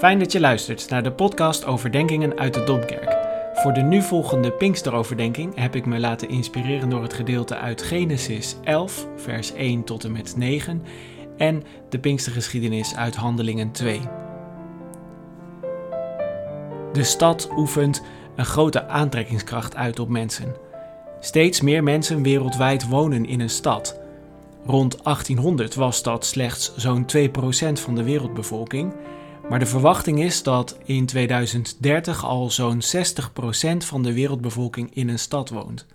Fijn dat je luistert naar de podcast Overdenkingen uit de Domkerk. Voor de nu volgende Pinksteroverdenking heb ik me laten inspireren door het gedeelte uit Genesis 11, vers 1 tot en met 9 en de Pinkstergeschiedenis uit Handelingen 2. De stad oefent een grote aantrekkingskracht uit op mensen. Steeds meer mensen wereldwijd wonen in een stad. Rond 1800 was dat slechts zo'n 2% van de wereldbevolking maar de verwachting is dat in 2030 al zo'n 60% van de wereldbevolking in een stad woont.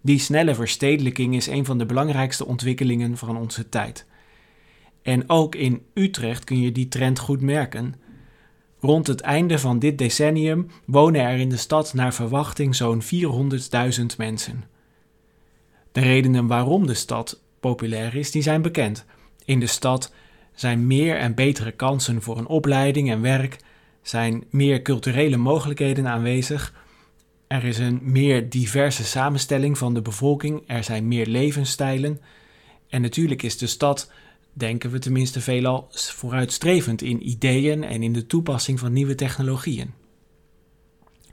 Die snelle verstedelijking is een van de belangrijkste ontwikkelingen van onze tijd. En ook in Utrecht kun je die trend goed merken. Rond het einde van dit decennium wonen er in de stad naar verwachting zo'n 400.000 mensen. De redenen waarom de stad populair is, die zijn bekend. In de stad zijn meer en betere kansen voor een opleiding en werk, zijn meer culturele mogelijkheden aanwezig, er is een meer diverse samenstelling van de bevolking, er zijn meer levensstijlen en natuurlijk is de stad, denken we tenminste veelal, vooruitstrevend in ideeën en in de toepassing van nieuwe technologieën.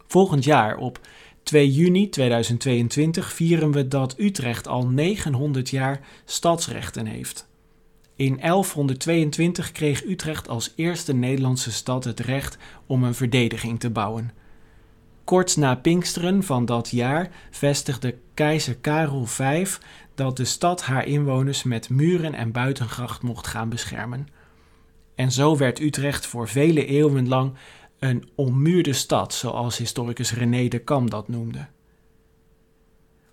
Volgend jaar op 2 juni 2022 vieren we dat Utrecht al 900 jaar stadsrechten heeft. In 1122 kreeg Utrecht als eerste Nederlandse stad het recht om een verdediging te bouwen. Kort na Pinksteren van dat jaar vestigde keizer Karel V dat de stad haar inwoners met muren en buitengracht mocht gaan beschermen. En zo werd Utrecht voor vele eeuwen lang een ommuurde stad, zoals historicus René de Cam dat noemde.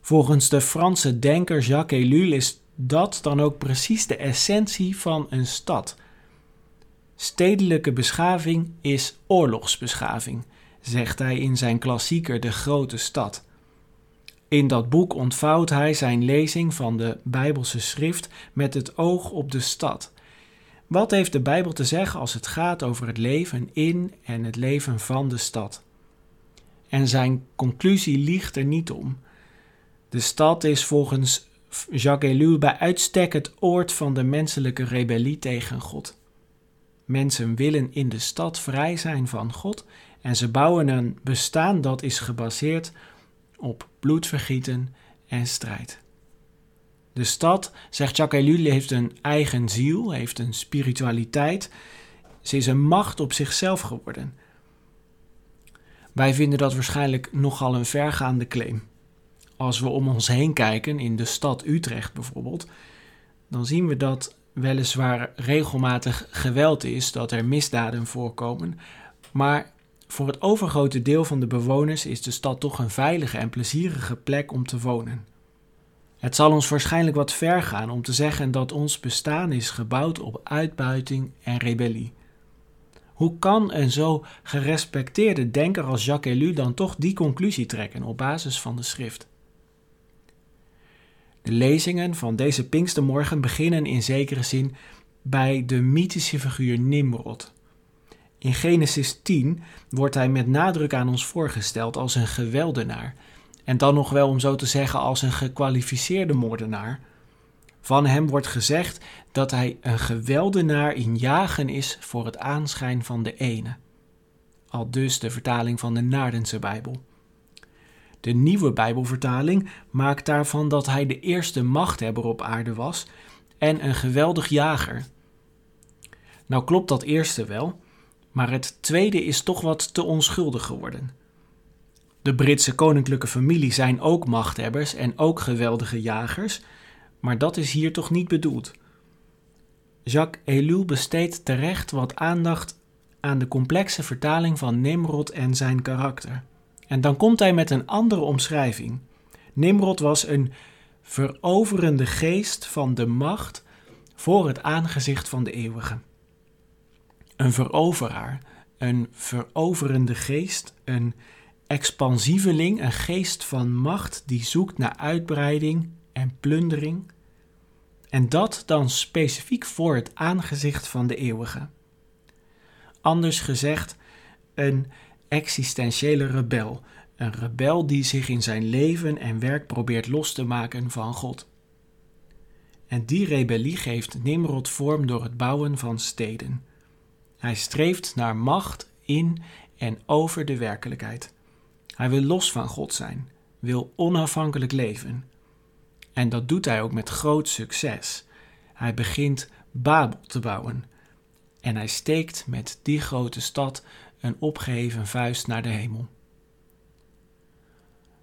Volgens de Franse denker Jacques Ellul is dat dan ook precies de essentie van een stad. Stedelijke beschaving is oorlogsbeschaving, zegt hij in zijn klassieker De Grote Stad. In dat boek ontvouwt hij zijn lezing van de Bijbelse schrift met het oog op de stad. Wat heeft de Bijbel te zeggen als het gaat over het leven in en het leven van de stad? En zijn conclusie liegt er niet om. De stad is volgens Jacques Ellul bij uitstek het oord van de menselijke rebellie tegen God. Mensen willen in de stad vrij zijn van God en ze bouwen een bestaan dat is gebaseerd op bloedvergieten en strijd. De stad, zegt Jacques Ellul, heeft een eigen ziel, heeft een spiritualiteit. Ze is een macht op zichzelf geworden. Wij vinden dat waarschijnlijk nogal een vergaande claim als we om ons heen kijken, in de stad Utrecht bijvoorbeeld, dan zien we dat weliswaar regelmatig geweld is, dat er misdaden voorkomen, maar voor het overgrote deel van de bewoners is de stad toch een veilige en plezierige plek om te wonen. Het zal ons waarschijnlijk wat ver gaan om te zeggen dat ons bestaan is gebouwd op uitbuiting en rebellie. Hoe kan een zo gerespecteerde denker als Jacques Ellul dan toch die conclusie trekken op basis van de schrift? De lezingen van deze Pinkstermorgen beginnen in zekere zin bij de mythische figuur Nimrod. In Genesis 10 wordt hij met nadruk aan ons voorgesteld als een geweldenaar, en dan nog wel om zo te zeggen als een gekwalificeerde moordenaar. Van hem wordt gezegd dat hij een geweldenaar in jagen is voor het aanschijn van de ene. Al dus de vertaling van de Naardense Bijbel. De nieuwe Bijbelvertaling maakt daarvan dat hij de eerste machthebber op aarde was en een geweldig jager. Nou klopt dat eerste wel, maar het tweede is toch wat te onschuldig geworden. De Britse koninklijke familie zijn ook machthebbers en ook geweldige jagers, maar dat is hier toch niet bedoeld. Jacques Ellul besteedt terecht wat aandacht aan de complexe vertaling van Nimrod en zijn karakter. En dan komt hij met een andere omschrijving. Nimrod was een veroverende geest van de macht voor het aangezicht van de eeuwige. Een veroveraar, een veroverende geest, een expansieveling, een geest van macht die zoekt naar uitbreiding en plundering. En dat dan specifiek voor het aangezicht van de eeuwige. Anders gezegd, een existentiële rebel. Een rebel die zich in zijn leven en werk probeert los te maken van God. En die rebellie geeft Nimrod vorm door het bouwen van steden. Hij streeft naar macht in en over de werkelijkheid. Hij wil los van God zijn, wil onafhankelijk leven. En dat doet hij ook met groot succes. Hij begint Babel te bouwen. En hij steekt met die grote stad een opgeheven vuist naar de hemel.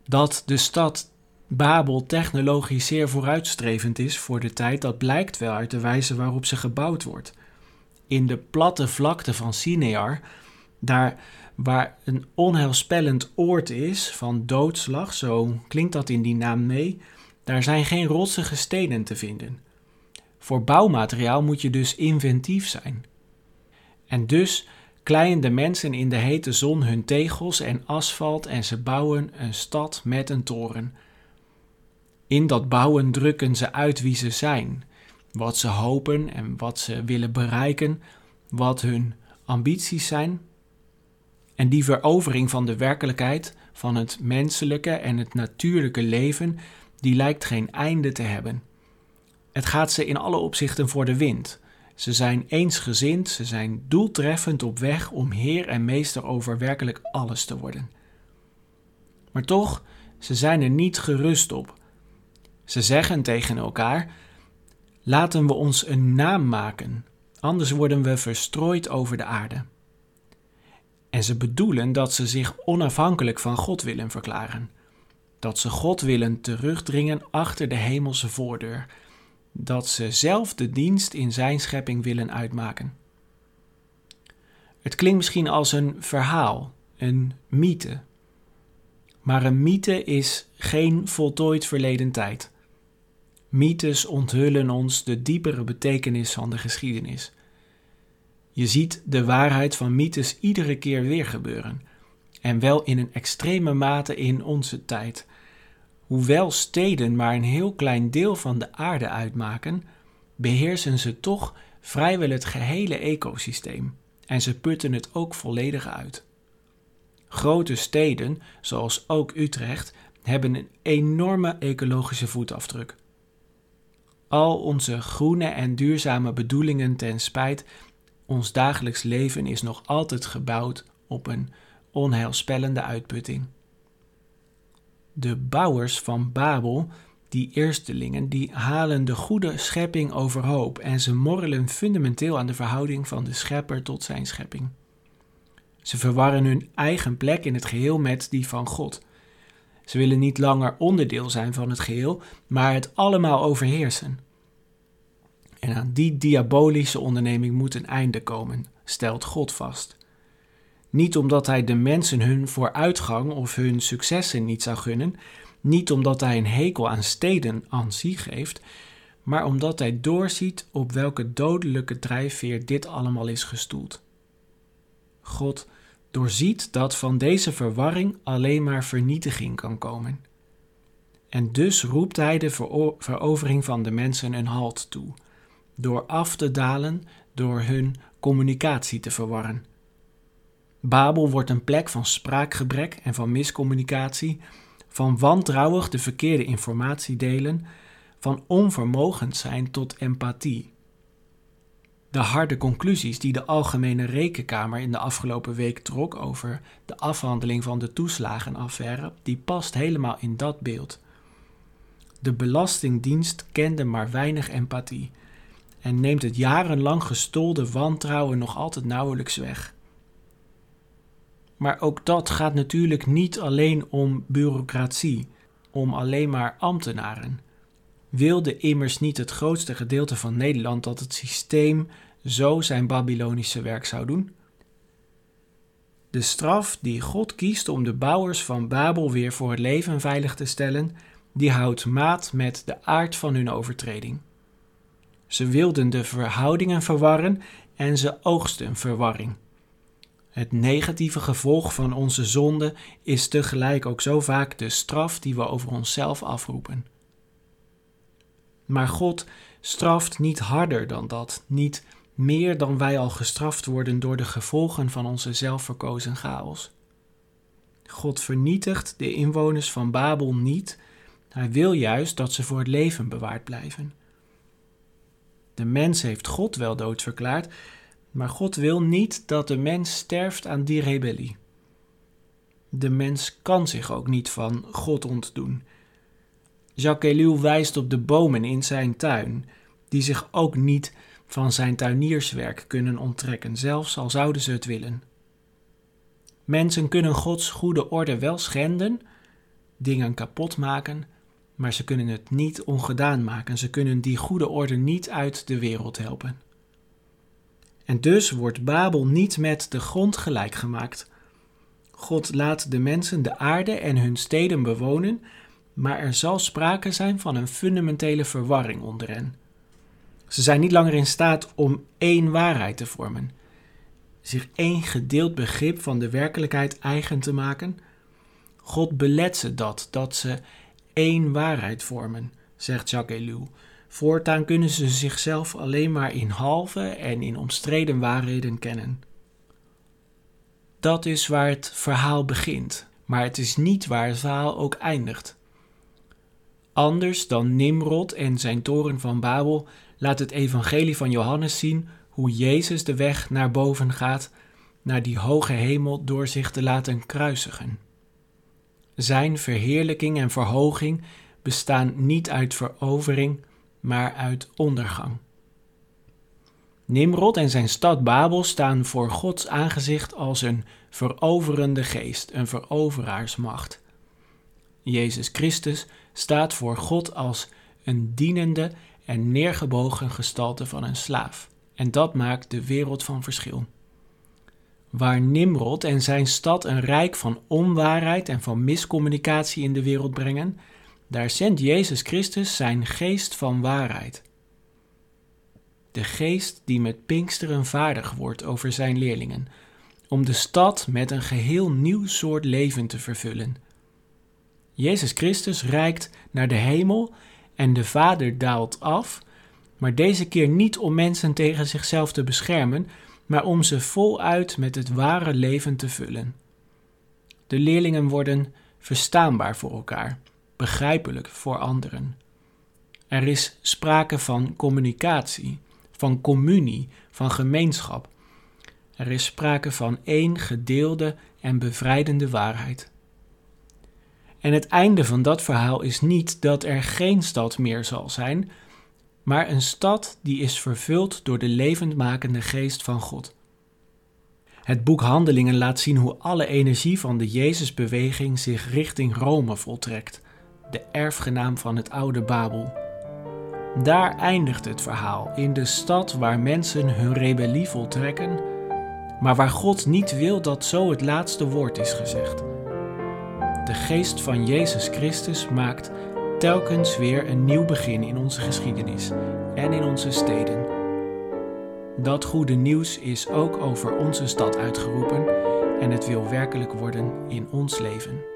Dat de stad Babel technologisch zeer vooruitstrevend is voor de tijd, dat blijkt wel uit de wijze waarop ze gebouwd wordt. In de platte vlakte van Sinear, daar waar een onheilspellend oord is van doodslag, zo klinkt dat in die naam mee, daar zijn geen rotsige stenen te vinden. Voor bouwmateriaal moet je dus inventief zijn. En dus kleien de mensen in de hete zon hun tegels en asfalt en ze bouwen een stad met een toren. In dat bouwen drukken ze uit wie ze zijn, wat ze hopen en wat ze willen bereiken, wat hun ambities zijn. En die verovering van de werkelijkheid, van het menselijke en het natuurlijke leven, die lijkt geen einde te hebben. Het gaat ze in alle opzichten voor de wind. Ze zijn eensgezind, ze zijn doeltreffend op weg om heer en meester over werkelijk alles te worden. Maar toch, ze zijn er niet gerust op. Ze zeggen tegen elkaar: Laten we ons een naam maken, anders worden we verstrooid over de aarde. En ze bedoelen dat ze zich onafhankelijk van God willen verklaren, dat ze God willen terugdringen achter de hemelse voordeur dat ze zelf de dienst in zijn schepping willen uitmaken. Het klinkt misschien als een verhaal, een mythe. Maar een mythe is geen voltooid verleden tijd. Mythes onthullen ons de diepere betekenis van de geschiedenis. Je ziet de waarheid van mythes iedere keer weer gebeuren, en wel in een extreme mate in onze tijd Hoewel steden maar een heel klein deel van de aarde uitmaken, beheersen ze toch vrijwel het gehele ecosysteem en ze putten het ook volledig uit. Grote steden, zoals ook Utrecht, hebben een enorme ecologische voetafdruk. Al onze groene en duurzame bedoelingen ten spijt, ons dagelijks leven is nog altijd gebouwd op een onheilspellende uitputting de bouwers van Babel, die eerstelingen, die halen de goede schepping overhoop en ze morrelen fundamenteel aan de verhouding van de schepper tot zijn schepping. Ze verwarren hun eigen plek in het geheel met die van God. Ze willen niet langer onderdeel zijn van het geheel, maar het allemaal overheersen. En aan die diabolische onderneming moet een einde komen, stelt God vast. Niet omdat hij de mensen hun vooruitgang of hun successen niet zou gunnen, niet omdat hij een hekel aan steden aan zich heeft, maar omdat hij doorziet op welke dodelijke drijfveer dit allemaal is gestoeld. God doorziet dat van deze verwarring alleen maar vernietiging kan komen. En dus roept hij de verovering van de mensen een halt toe, door af te dalen, door hun communicatie te verwarren Babel wordt een plek van spraakgebrek en van miscommunicatie, van wantrouwig de verkeerde informatie delen, van onvermogend zijn tot empathie. De harde conclusies die de Algemene Rekenkamer in de afgelopen week trok over de afhandeling van de toeslagenaffaire, die past helemaal in dat beeld. De Belastingdienst kende maar weinig empathie en neemt het jarenlang gestolde wantrouwen nog altijd nauwelijks weg. Maar ook dat gaat natuurlijk niet alleen om bureaucratie, om alleen maar ambtenaren. Wilde immers niet het grootste gedeelte van Nederland dat het systeem zo zijn Babylonische werk zou doen? De straf die God kiest om de bouwers van Babel weer voor het leven veilig te stellen, die houdt maat met de aard van hun overtreding. Ze wilden de verhoudingen verwarren en ze oogsten verwarring. Het negatieve gevolg van onze zonde is tegelijk ook zo vaak de straf die we over onszelf afroepen. Maar God straft niet harder dan dat, niet meer dan wij al gestraft worden door de gevolgen van onze zelfverkozen chaos. God vernietigt de inwoners van Babel niet, hij wil juist dat ze voor het leven bewaard blijven. De mens heeft God wel dood verklaard, Maar God wil niet dat de mens sterft aan die rebellie. De mens kan zich ook niet van God ontdoen. Jacques wijst op de bomen in zijn tuin, die zich ook niet van zijn tuinierswerk kunnen onttrekken, zelfs al zouden ze het willen. Mensen kunnen Gods goede orde wel schenden, dingen kapot maken, maar ze kunnen het niet ongedaan maken. Ze kunnen die goede orde niet uit de wereld helpen. En dus wordt Babel niet met de grond gelijk gemaakt. God laat de mensen de aarde en hun steden bewonen, maar er zal sprake zijn van een fundamentele verwarring onder hen. Ze zijn niet langer in staat om één waarheid te vormen, zich één gedeeld begrip van de werkelijkheid eigen te maken. God belet ze dat, dat ze één waarheid vormen, zegt Jacques Ellul. Voortaan kunnen ze zichzelf alleen maar in halve en in omstreden waarheden kennen. Dat is waar het verhaal begint, maar het is niet waar het verhaal ook eindigt. Anders dan Nimrod en zijn toren van Babel laat het evangelie van Johannes zien hoe Jezus de weg naar boven gaat, naar die hoge hemel door zich te laten kruisigen. Zijn verheerlijking en verhoging bestaan niet uit verovering, maar uit ondergang. Nimrod en zijn stad Babel staan voor Gods aangezicht als een veroverende geest, een veroveraarsmacht. Jezus Christus staat voor God als een dienende en neergebogen gestalte van een slaaf. En dat maakt de wereld van verschil. Waar Nimrod en zijn stad een rijk van onwaarheid en van miscommunicatie in de wereld brengen, daar zendt Jezus Christus zijn geest van waarheid. De geest die met Pinksteren vaardig wordt over zijn leerlingen, om de stad met een geheel nieuw soort leven te vervullen. Jezus Christus reikt naar de hemel en de Vader daalt af, maar deze keer niet om mensen tegen zichzelf te beschermen, maar om ze voluit met het ware leven te vullen. De leerlingen worden verstaanbaar voor elkaar, begrijpelijk voor anderen. Er is sprake van communicatie, van communie, van gemeenschap. Er is sprake van één gedeelde en bevrijdende waarheid. En het einde van dat verhaal is niet dat er geen stad meer zal zijn, maar een stad die is vervuld door de levendmakende geest van God. Het boek Handelingen laat zien hoe alle energie van de Jezusbeweging zich richting Rome voltrekt, de erfgenaam van het oude Babel. Daar eindigt het verhaal, in de stad waar mensen hun rebellie voltrekken, maar waar God niet wil dat zo het laatste woord is gezegd. De geest van Jezus Christus maakt telkens weer een nieuw begin in onze geschiedenis en in onze steden. Dat goede nieuws is ook over onze stad uitgeroepen en het wil werkelijk worden in ons leven.